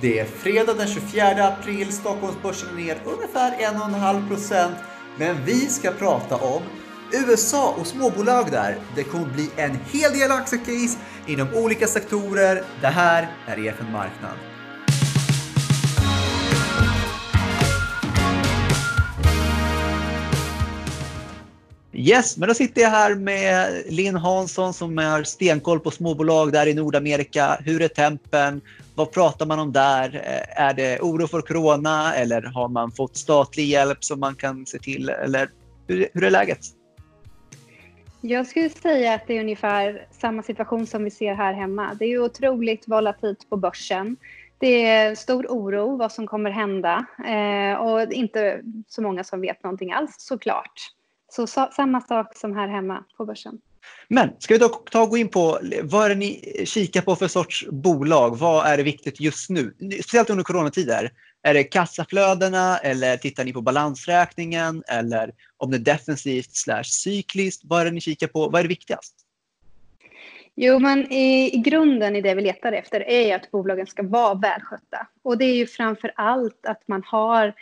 Det är fredag den 24 april. Stockholmsbörsen är ner ungefär 1,5% Men vi ska prata om USA och småbolag där. Det kommer bli en hel del aktiecase inom olika sektorer. Det här är EFN Marknad. Yes, men då sitter jag här med Linn Hansson som har stenkoll på småbolag där i Nordamerika. Hur är tempen? Vad pratar man om där? Eh, är det oro för corona eller har man fått statlig hjälp som man kan se till? Eller hur, hur är läget? Jag skulle säga att det är ungefär samma situation som vi ser här hemma. Det är otroligt volatilt på börsen. Det är stor oro vad som kommer hända eh, och inte så många som vet någonting alls såklart. Så, så samma sak som här hemma på börsen. Men ska vi då ta och gå in på vad är det ni kikar på för sorts bolag? Vad är viktigt just nu? Speciellt under coronatider. Är det kassaflödena eller tittar ni på balansräkningen eller om det är defensivt slash cykliskt? Vad är det ni kikar på? Vad är det viktigast? Jo, men i, i grunden i det vi letar efter är att bolagen ska vara välskötta. Och det är ju framför allt att man har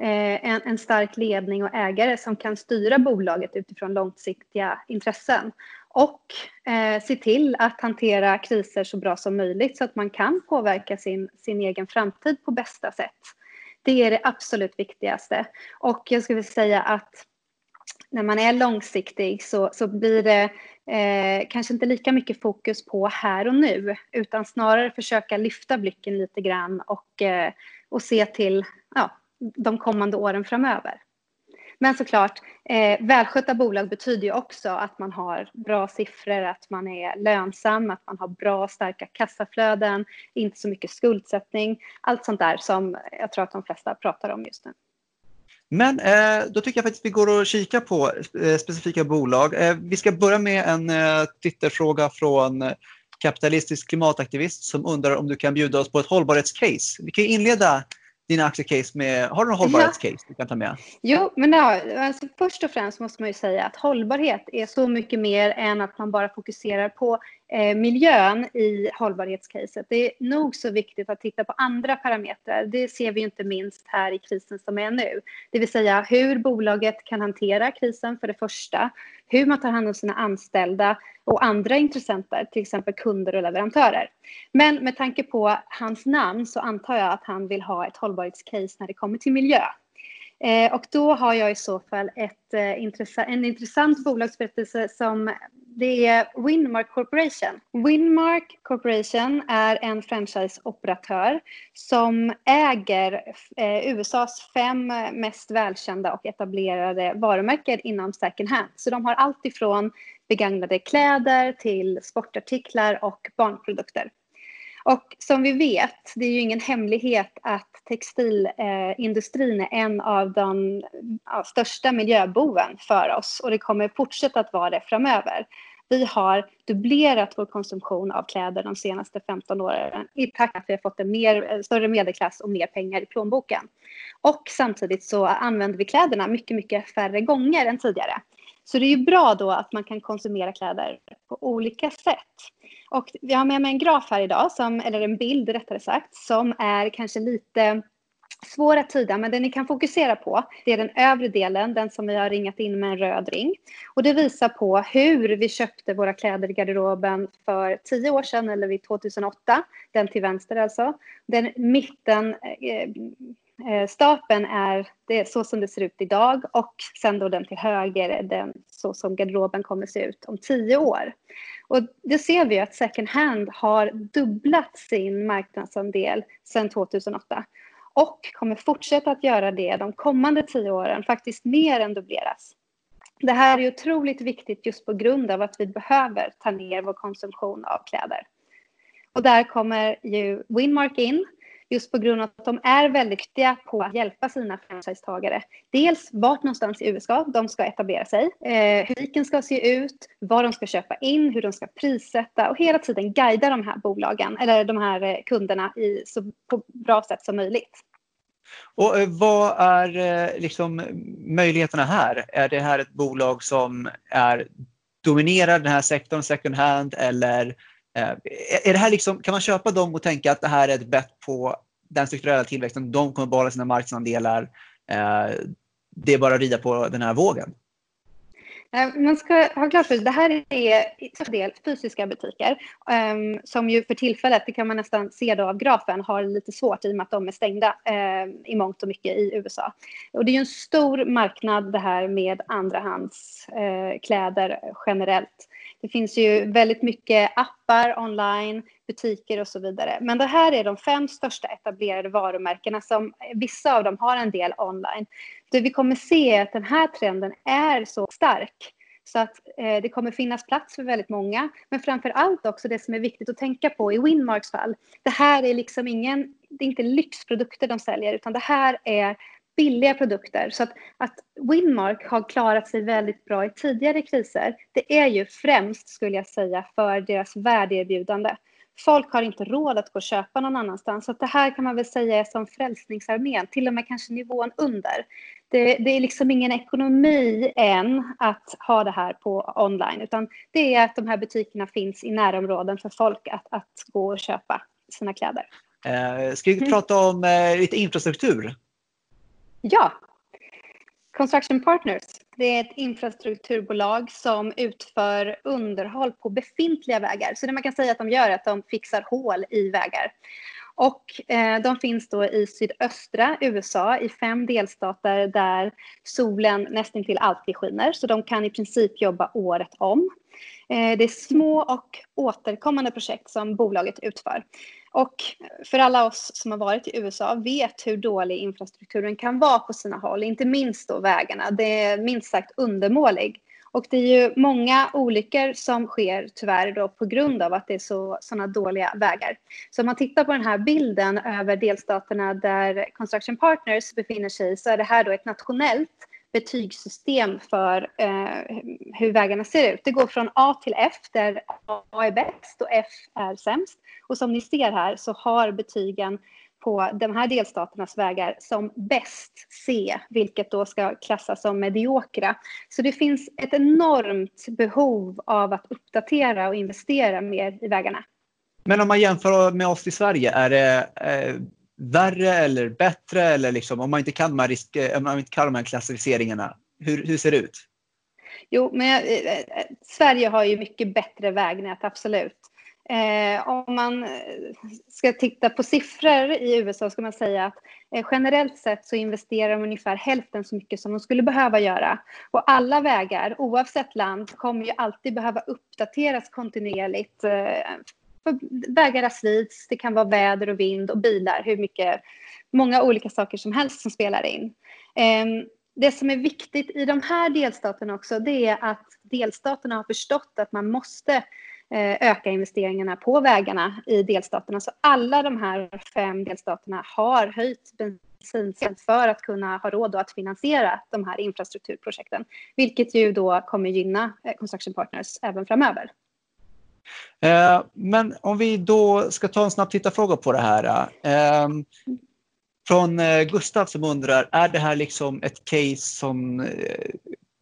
Eh, en, en, stark ledning och ägare som kan styra bolaget utifrån långsiktiga intressen och eh, se till att hantera kriser så bra som möjligt så att man kan påverka sin, sin egen framtid på bästa sätt. Det är det absolut viktigaste. Och jag skulle säga att när man är långsiktig så, så blir det eh, kanske inte lika mycket fokus på här och nu utan snarare försöka lyfta blicken lite grann och, eh, och se till ja, de kommande åren framöver. Men såklart, eh, välskötta bolag betyder ju också att man har bra siffror, att man är lönsam, att man har bra starka kassaflöden, inte så mycket skuldsättning. Allt sånt där som jag tror att de flesta pratar om just nu. Men eh, då tycker jag faktiskt att vi går och kikar på eh, specifika bolag. Eh, vi ska börja med en eh, Twitterfråga från eh, kapitalistisk klimataktivist som undrar om du kan bjuda oss på ett hållbarhetscase. Vi kan inleda dina aktiecase med, har du några hållbarhetscase ja. du kan ta med? Jo, men ja, alltså först och främst måste man ju säga att hållbarhet är så mycket mer än att man bara fokuserar på Eh, miljön i hållbarhetscaset. Det är nog så viktigt att titta på andra parametrar. Det ser vi inte minst här i krisen som är nu. Det vill säga hur bolaget kan hantera krisen för det första, hur man tar hand om sina anställda och andra intressenter, till exempel kunder och leverantörer. Men med tanke på hans namn så antar jag att han vill ha ett hållbarhetscase när det kommer till miljö. Eh, och då har jag i så fall ett, eh, en intressant bolagsberättelse som det är Winmark Corporation. Winmark Corporation är en franchiseoperatör som äger eh, USAs fem mest välkända och etablerade varumärken inom second hand. Så de har allt ifrån begagnade kläder till sportartiklar och barnprodukter. Och som vi vet, det är ju ingen hemlighet att textilindustrin är en av de största miljöboven för oss och det kommer fortsätta att vara det framöver. Vi har dubblerat vår konsumtion av kläder de senaste 15 åren i takt med att vi har fått en mer, större medelklass och mer pengar i plånboken. Och samtidigt så använder vi kläderna mycket, mycket färre gånger än tidigare. Så det är ju bra då att man kan konsumera kläder på olika sätt. Och jag har med mig en graf här idag, som, eller en bild rättare sagt, som är kanske lite svår att tyda, men den ni kan fokusera på det är den övre delen, den som vi har ringat in med en röd ring. Och det visar på hur vi köpte våra kläder i garderoben för tio år sedan, eller vid 2008. Den till vänster alltså. Den mitten eh, eh, Eh, stapeln är det så som det ser ut idag och sen då den till höger den så som garderoben kommer se ut om tio år. Och det ser vi att second hand har dubblat sin marknadsandel sedan 2008 och kommer fortsätta att göra det de kommande tio åren, faktiskt mer än dubbleras. Det här är otroligt viktigt just på grund av att vi behöver ta ner vår konsumtion av kläder. Och där kommer ju Winmark in just på grund av att de är väldigt duktiga på att hjälpa sina franchisetagare. Dels vart någonstans i USA de ska etablera sig, eh, hur butiken ska se ut, vad de ska köpa in, hur de ska prissätta och hela tiden guida de här bolagen eller de här eh, kunderna i så på bra sätt som möjligt. Och eh, vad är eh, liksom möjligheterna här? Är det här ett bolag som är dominerar den här sektorn second hand eller Eh, är det här liksom, kan man köpa dem och tänka att det här är ett bett på den strukturella tillväxten, de kommer behålla sina marknadsandelar. Eh, det är bara att rida på den här vågen. Eh, man ska ha klart för sig, det här är en del fysiska butiker um, som ju för tillfället, det kan man nästan se då av grafen, har lite svårt i och med att de är stängda um, i mångt och mycket i USA. Och det är ju en stor marknad det här med andrahandskläder eh, uh, generellt. Det finns ju väldigt mycket appar online, butiker och så vidare. Men det här är de fem största etablerade varumärkena som vissa av dem har en del online. Det vi kommer se är att den här trenden är så stark så att eh, det kommer finnas plats för väldigt många. Men framför allt också det som är viktigt att tänka på i Winmarks fall. Det här är liksom ingen, det är inte lyxprodukter de säljer utan det här är billiga produkter. Så att, att Winmark har klarat sig väldigt bra i tidigare kriser, det är ju främst, skulle jag säga, för deras värdeerbjudande. Folk har inte råd att gå och köpa någon annanstans. Så det här kan man väl säga är som Frälsningsarmén, till och med kanske nivån under. Det, det, är liksom ingen ekonomi än att ha det här på online, utan det är att de här butikerna finns i närområden för folk att, att gå och köpa sina kläder. Eh, ska vi mm. prata om eh, lite infrastruktur? Ja. Construction Partners, det är ett infrastrukturbolag som utför underhåll på befintliga vägar. Så det man kan säga att de gör är att de fixar hål i vägar. Och eh, de finns då i sydöstra USA i fem delstater där solen nästan till alltid skiner. Så de kan i princip jobba året om. Eh, det är små och återkommande projekt som bolaget utför. Och för alla oss som har varit i USA vet hur dålig infrastrukturen kan vara på sina håll, inte minst då vägarna. Det är minst sagt undermålig. Och det är ju många olyckor som sker tyvärr då på grund av att det är så sådana dåliga vägar. Så om man tittar på den här bilden över delstaterna där Construction Partners befinner sig så är det här då ett nationellt betygssystem för eh, hur vägarna ser ut. Det går från A till F där A är bäst och F är sämst. Och som ni ser här så har betygen på de här delstaternas vägar som bäst C, vilket då ska klassas som mediokra. Så det finns ett enormt behov av att uppdatera och investera mer i vägarna. Men om man jämför med oss i Sverige, är det eh, värre eller bättre? Eller liksom, om, man inte kan de här risk, eh, om man inte kan de här klassificeringarna, hur, hur ser det ut? Jo, men jag, eh, eh Sverige har ju mycket bättre vägnät, absolut. Eh, om man eh, ska titta på siffror i USA ska man säga att eh, generellt sett så investerar de ungefär hälften så mycket som de skulle behöva göra. Och alla vägar, oavsett land, kommer ju alltid behöva uppdateras kontinuerligt. Eh, vägarna slits, det kan vara väder och vind och bilar, hur mycket, många olika saker som helst som spelar in. Ehm, det som är viktigt i de här delstaterna också, det är att delstaterna har förstått att man måste eh, öka investeringarna på vägarna i delstaterna. Så alla de här fem delstaterna har höjt bensinskatt för att kunna ha råd att finansiera de här infrastrukturprojekten, vilket ju då kommer gynna eh, Construction Partners även framöver. Eh, men om vi då ska ta en snabb tittarfråga på det här. Eh, från eh, Gustav som undrar, är det här liksom ett case som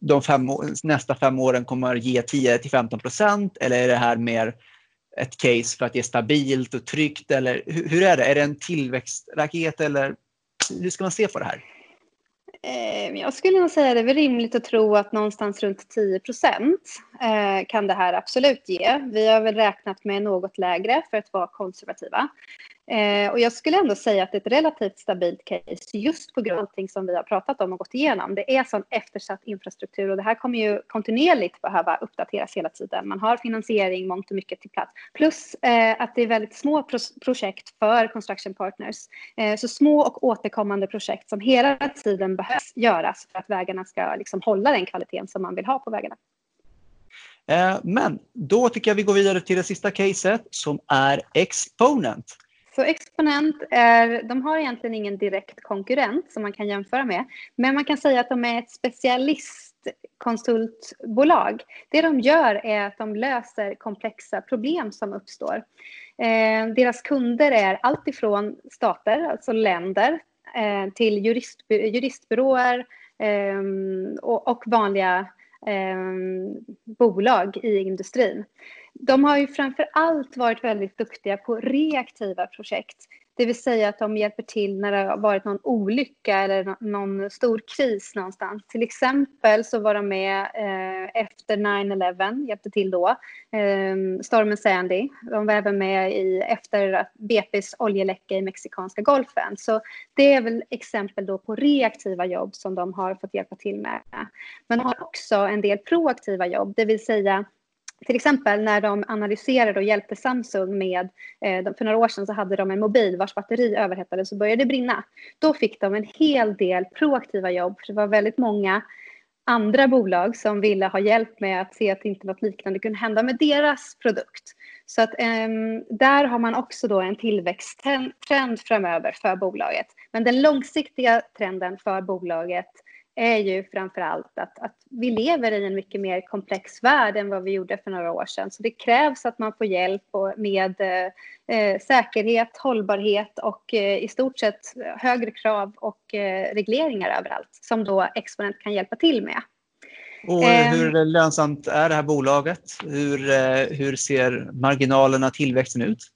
de fem, nästa fem åren kommer att ge 10 till 15 procent eller är det här mer ett case för att det är stabilt och tryggt eller hur, hur är det? Är det en tillväxtraket eller hur ska man se på det här? Ehm, jag skulle nog säga att det är rimligt att tro att någonstans runt 10 procent eh, kan det här absolut ge. Vi har väl räknat med något lägre för att vara konservativa. Eh, och jag skulle ändå säga att det är ett relativt stabilt case just på grund av allting som vi har pratat om och gått igenom. Det är sån eftersatt infrastruktur och det här kommer ju kontinuerligt behöva uppdateras hela tiden. Man har finansiering mångt och mycket till plats. Plus eh, att det är väldigt små pro projekt för construction partners. Eh, så små och återkommande projekt som hela tiden behövs göras för att vägarna ska liksom hålla den kvaliteten som man vill ha på vägarna. Eh, men då tycker jag vi går vidare till det sista caset som är Exponent. Så Exponent är, de har egentligen ingen direkt konkurrent som man kan jämföra med. Men man kan säga att de är ett specialistkonsultbolag. Det de gör är att de löser komplexa problem som uppstår. Eh, deras kunder är alltifrån stater, alltså länder, eh, till jurist, juristbyråer eh, och, och vanliga eh, Ehm, bolag i industrin. De har ju framför allt varit väldigt duktiga på reaktiva projekt. Det vill säga att de hjälper till när det har varit någon olycka eller någon stor kris någonstans. Till exempel så var de med eh, efter 9-11, hjälpte till då. Eh, stormen Sandy. De var även med i, efter BPs oljeläcka i Mexikanska golfen. Så det är väl exempel då på reaktiva jobb som de har fått hjälpa till med. Men de har också en del proaktiva jobb, det vill säga till exempel när de analyserade och hjälpte Samsung med, eh, för några år sedan så hade de en mobil vars batteri överhettades och började brinna. Då fick de en hel del proaktiva jobb, för det var väldigt många andra bolag som ville ha hjälp med att se att inte något liknande kunde hända med deras produkt. Så att um, där har man också då en tillväxttrend framöver för bolaget. Men den långsiktiga trenden för bolaget är ju framför allt att, att vi lever i en mycket mer komplex värld än vad vi gjorde för några år sedan. Så det krävs att man får hjälp med eh, säkerhet, hållbarhet och eh, i stort sett högre krav och eh, regleringar överallt som då Exponent kan hjälpa till med. Och ehm. hur lönsamt är det här bolaget? Hur, eh, hur ser marginalerna, tillväxten ut?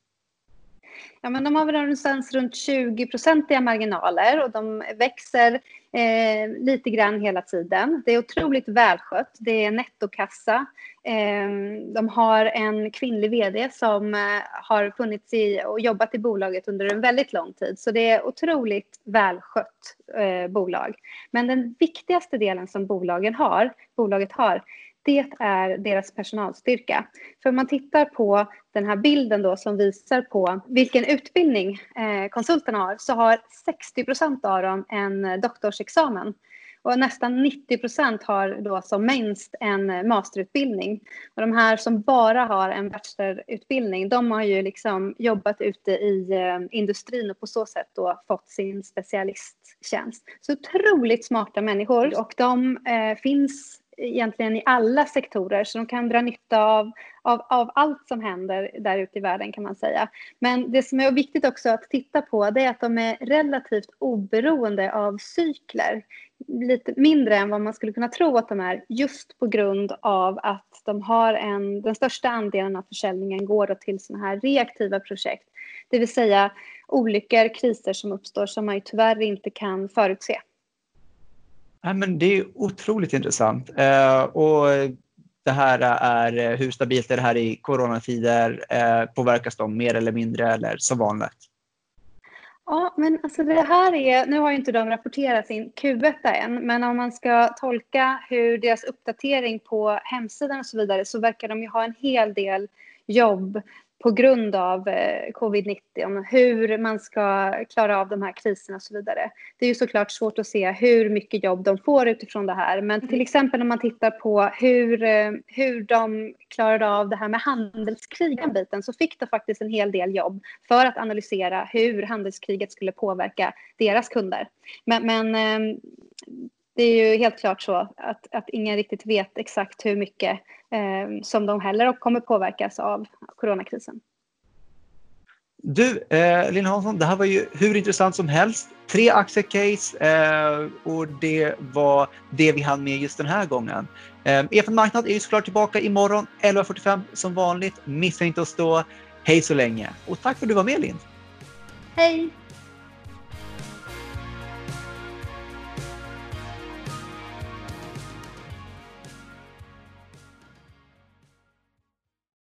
Ja, men de har väl någonstans runt 20-procentiga marginaler och de växer eh, lite grann hela tiden. Det är otroligt välskött. Det är nettokassa. Eh, de har en kvinnlig vd som eh, har funnits i och jobbat i bolaget under en väldigt lång tid. Så det är otroligt välskött eh, bolag. Men den viktigaste delen som bolagen har, bolaget har det är deras personalstyrka. För om man tittar på den här bilden då som visar på vilken utbildning eh, konsulterna har så har 60 procent av dem en doktorsexamen. Och nästan 90 procent har då som minst en masterutbildning. Och de här som bara har en bachelorutbildning, de har ju liksom jobbat ute i eh, industrin och på så sätt då fått sin specialisttjänst. Så otroligt smarta människor och de eh, finns egentligen i alla sektorer så de kan dra nytta av, av, av allt som händer där ute i världen kan man säga. Men det som är viktigt också att titta på det är att de är relativt oberoende av cykler. Lite mindre än vad man skulle kunna tro att de är just på grund av att de har en, den största andelen av försäljningen går till sådana här reaktiva projekt. Det vill säga olyckor, kriser som uppstår som man ju tyvärr inte kan förutse. Ja, men det är otroligt intressant. Eh, och det här är, eh, hur stabilt är det här i coronatider? Eh, påverkas de mer eller mindre eller som vanligt? Ja, men alltså det här är, nu har ju inte de rapporterat sin Q1 än, men om man ska tolka hur deras uppdatering på hemsidan och så vidare så verkar de ju ha en hel del jobb på grund av eh, covid-19, hur man ska klara av de här kriserna och så vidare. Det är ju såklart svårt att se hur mycket jobb de får utifrån det här, men till exempel om man tittar på hur, eh, hur de klarade av det här med handelskrigen biten så fick de faktiskt en hel del jobb för att analysera hur handelskriget skulle påverka deras kunder. Men, men eh, det är ju helt klart så att, att ingen riktigt vet exakt hur mycket eh, som de heller kommer påverkas av coronakrisen. Du, eh, Lina Hansson, det här var ju hur intressant som helst. Tre aktiecase eh, och det var det vi hann med just den här gången. Eh, EFN Marknad är ju såklart tillbaka imorgon 11.45 som vanligt. Missa inte oss då. Hej så länge och tack för att du var med Lind. Hej!